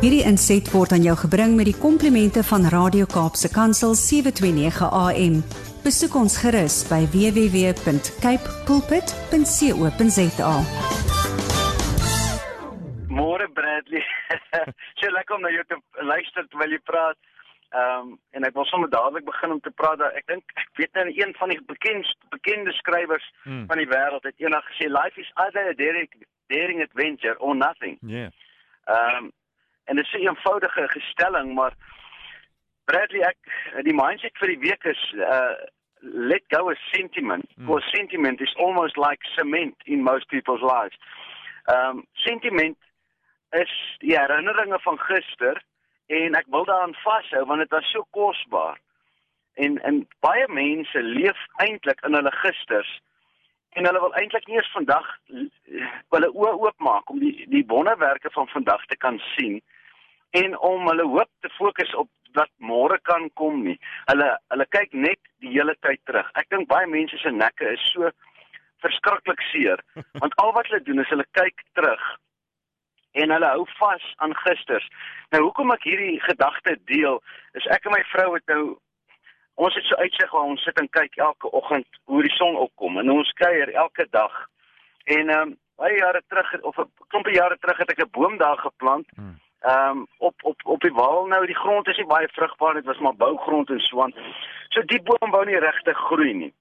Hierdie inset word aan jou gebring met die komplimente van Radio Kaapse Kansel 729 AM. Besoek ons gerus by www.cape pulpit.co.za. Môre Bradley. so lekker om na jou te luister terwyl jy praat. Ehm um, en ek wil sommer dadelik begin om te praat. Ek dink ek weet nou een van die bekendste bekende skrywers hmm. van die wêreld het eendag gesê life is either a daring, daring adventure or nothing. Ja. Yeah. Ehm um, en dit is 'n eenvoudige gestelling, maar Bradley ek die mindset vir die week is uh let go of sentiment. Mm. Because sentiment is almost like cement in most people's lives. Um, sentiment is die herinneringe van gister en ek wil daaraan vashou want dit was so kosbaar. En en baie mense leef eintlik in hulle gisters en hulle wil eintlik nie eens vandag hulle oë oopmaak om die die wonderwerke van vandag te kan sien en om hulle hoop te fokus op wat môre kan kom nie. Hulle hulle kyk net die hele tyd terug. Ek dink baie mense se nekke is so verskriklik seer want al wat hulle doen is hulle kyk terug en hulle hou vas aan gisters. Nou hoekom ek hierdie gedagte deel is ek en my vrou het nou ons het so uitsig waar ons sit en kyk elke oggend hoe die son opkom en ons kuier elke dag. En ehm um, baie jare terug of 'n klompie jare terug het ek 'n boom daar geplant. Hmm. Ehm um, op op op die wal nou die grond is nie baie vrugbaar dit was maar bougrond en so aan. So die boom wou nie regtig groei nie.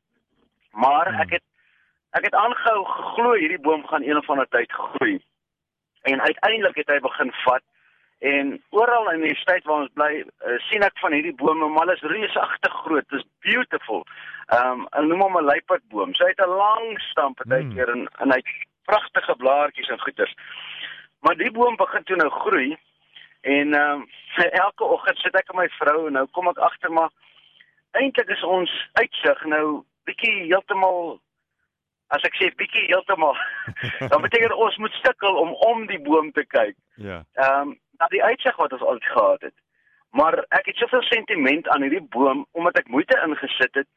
Maar hmm. ek het ek het aangehou geglo hierdie boom gaan een of ander tyd groei. En uiteindelik het hy begin vat En oral in die stad waar ons bly, uh, sien ek van hierdie bome, maar hulle is reusagtig groot. Dit is beautiful. Ehm um, en noem hom 'n luiperdboom. So hy het 'n lang stam partykeer mm. en en hy het pragtige blaartjies en goeters. Maar die boom begin toe nou groei en ehm um, elke oggend sit ek met my vrou en nou kom ek agter maar eintlik is ons uitsig nou bietjie heeltemal as ek sê bietjie heeltemal dan beteken ons moet sukkel om om die boom te kyk. Ja. Ehm um, na die uitsig wat ons al gehad het. Maar ek het soveel sentiment aan hierdie boom omdat ek moeite ingesit het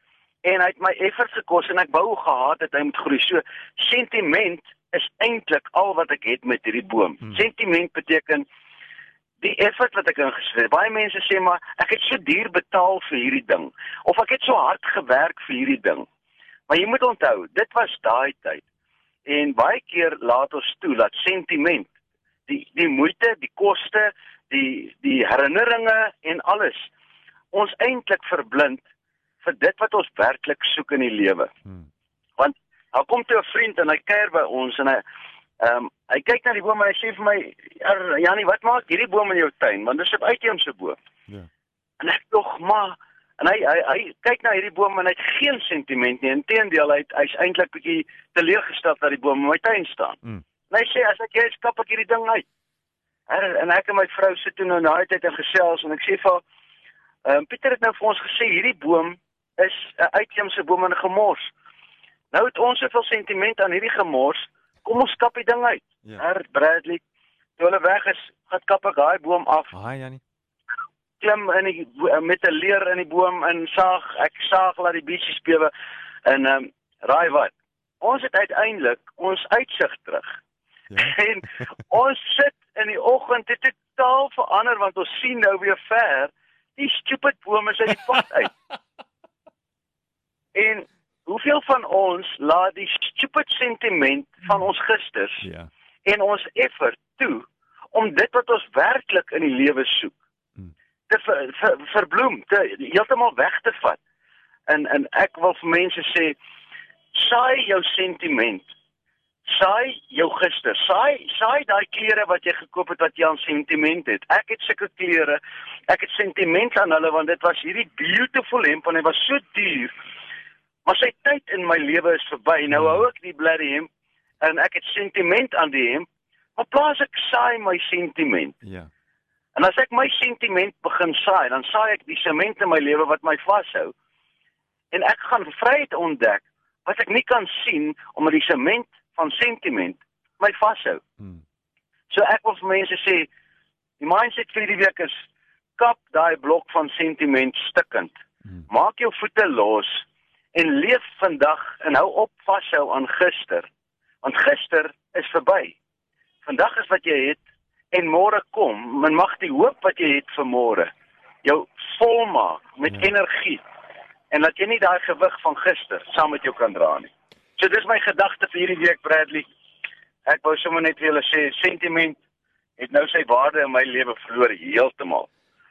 en hy het my effort gekos en ek wou gehad het hy moet groei. So sentiment is eintlik al wat ek het met hierdie boom. Hmm. Sentiment beteken die effort wat ek ingesit het. Baie mense sê maar ek het so duur betaal vir hierdie ding of ek het so hard gewerk vir hierdie ding. Maar jy moet onthou, dit was daai tyd. En baie keer laat ons toe dat sentiment die die moeite, die koste, die die herinneringe en alles ons eintlik verblind vir dit wat ons werklik soek in die lewe. Hmm. Want daar kom toe 'n vriend en hy kuier by ons en hy ehm um, hy kyk na die boom en hy sê vir my Janie, wat maak hierdie boom in jou tuin? Want dis 'n uitheemse boom. Ja. En ek dog maar en hy hy hy kyk na hierdie boom en hy het geen sentiment nie. Inteendeel, hy hy's eintlik bietjie teleurgesteld dat die boom in my tuin staan. Hmm. Hy sê as ek jy skap ek hierdie ding uit. En, en ek en my vrou sit toe nou na die tyd en gesels en ek sê vir ehm um, Pieter het nou vir ons gesê hierdie boom is 'n uitheemse boom en gemors. Nou het ons soveel sentiment aan hierdie gemors. Kom ons kap die ding uit. Ja. Her Bradley, toe hulle weg is, gaan kap ek daai boom af. Haai Janie. Klim in die met 'n leer in die boom en saag, ek saag laat die bietjie spewe en ehm um, raai wat? Ons het uiteindelik ons uitsig terug. Ja. En ons sit in die oggend dit totaal verander want ons sien nou weer ver die stupid bome uit die pad uit. en hoeveel van ons laat die stupid sentiment van ons gisters ja. en ons effort toe om dit wat ons werklik in die lewe soek hmm. te ver, ver, verbloem, te heeltemal weg te vat. En en ek wil vir mense sê saai jou sentiment saai jou gister. Saai saai daai klere wat jy gekoop het wat jy aan sentiment het. Ek het sulke klere. Ek het sentiment aan hulle want dit was hierdie beautiful hemp en hy was so duur. Maar sy tyd in my lewe is verby. Nou hou ek die bloody hemp en ek het sentiment aan die hemp. Maar plaas ek saai my sentiment. Ja. En as ek my sentiment begin saai, dan saai ek die sement in my lewe wat my vashou. En ek gaan vryheid ontdek wat ek nie kan sien omdat die sement van sentiment my vashou. Hmm. So ek wil vir mense sê die mindset vir die week is kap daai blok van sentiment stikkend. Hmm. Maak jou voete los en leef vandag en hou op vashou aan gister. Want gister is verby. Vandag is wat jy het en môre kom, men mag die hoop wat jy het vir môre jou volmaak met ja. energie en dat jy nie daai gewig van gister saam met jou kan dra nie. So dis my gedagte vir hierdie week Bradley. Ek wou sommer net vir julle sê sentiment het nou sy waarde in my lewe verloor heeltemal.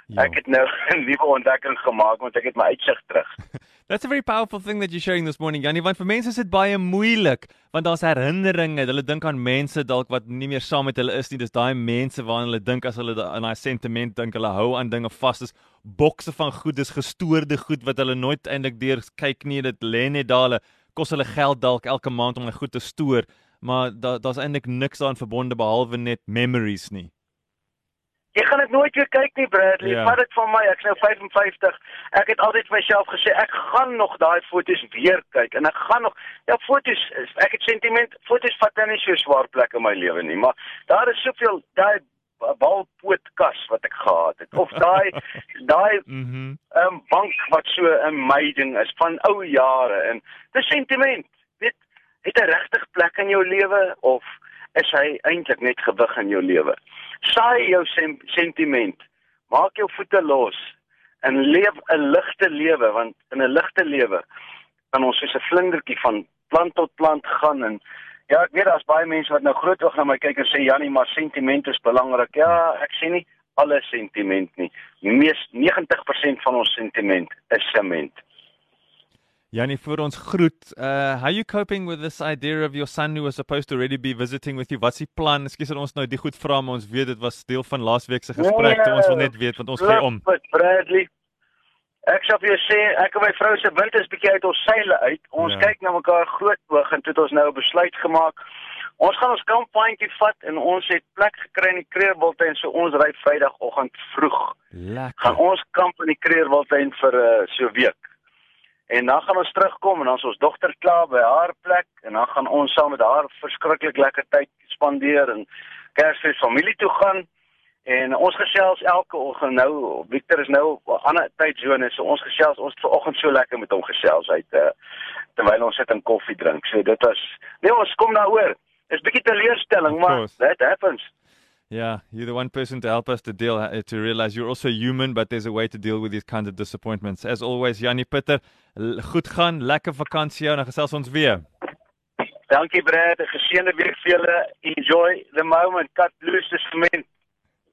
Ja. Ek het nou 'n nuwe ontdekking gemaak want ek het my uitsig terug. That's a very powerful thing that you're sharing this morning, Janie, want vir mense is dit baie moeilik want daar's herinneringe. Hulle dink aan mense dalk wat nie meer saam met hulle is nie. Dis daai mense waaraan hulle dink as hulle aan daai sentiment dink. Hulle hou aan dinge vas. Dis bokse van goed, dis gestoorde goed wat hulle nooit eintlik deur kyk nie. Dit lê net daar. Hulle kos hulle geld dalk elke maand om hy goed te stoor, maar daar daar's eintlik niks daaraan verbonde behalwe net memories nie. Jy gaan dit nooit weer kyk nie, Bradley. Ja. Vat dit van my. Ek's nou 55. Ek het altyd vir myself gesê ek gaan nog daai foto's weer kyk en ek gaan nog ja, foto's ek het sentiment foto's vat dan nie so swaar plek in my lewe nie, maar daar is soveel daai balpootkas wat ek gehad het of daai daai mhm mm um, bank wat so 'n amazing is van ou jare en dis sentiment. Weet, het 'n regtig plek in jou lewe of is hy eintlik net gewig in jou lewe? saai jou sem sentiment. Maak jou voete los en leef 'n ligte lewe want in 'n ligte lewe kan ons soos 'n vlindertjie van plant tot plant gaan en ja, ek weet daar's baie mense wat nou groot oog na my kyk en sê Jannie, maar sentiment is belangrik. Ja, ek sê nie alle sentiment nie. Mees 90% van ons sentiment is sement. Janie voor ons groet. Uh how you coping with this idea of your son who was supposed to already be visiting with you? Wat's die plan? Ekskuus dat ons nou die goed vra, maar ons weet dit was deel van laasweek se gesprek. Nee, ons wil net weet want ons gee om. Bradley. Ek sou vir jou sê, ek en my vrou se wind is bietjie uit ons seile uit. Ons ja. kyk na mekaar groot oog en toe het ons nou 'n besluit gemaak. Ons gaan ons kamppuntjie vat en ons het plek gekry in die Kreerwiltuin so ons ry Vrydagoggend vroeg. Lekker. Gaan ons kamp in die Kreerwiltuin vir uh, so 'n week. En dan gaan ons terugkom en dan is ons dogter klaar by haar plek en dan gaan ons saam met haar verskriklik lekker tyd spandeer en Kersfees familie toe gaan. En ons gesels elke oggend nou, Victor is nou 'n ander tydsone, so ons gesels ons vanoggend so lekker met hom gesels uit uh, terwyl ons sit en koffie drink. So dit was nee, ons kom daaroor. Is bietjie teleurstelling, maar that happens. Yeah, you're the one person to help us to deal uh, to realize you're also human, but there's a way to deal with these kinds of disappointments. As always, Janie Pitter, goed gaan, lekker vakansie jou en dan gesels ons weer. Dankie Brad, 'n geseënde week vir julle. Enjoy the moment. Cut loose the cement.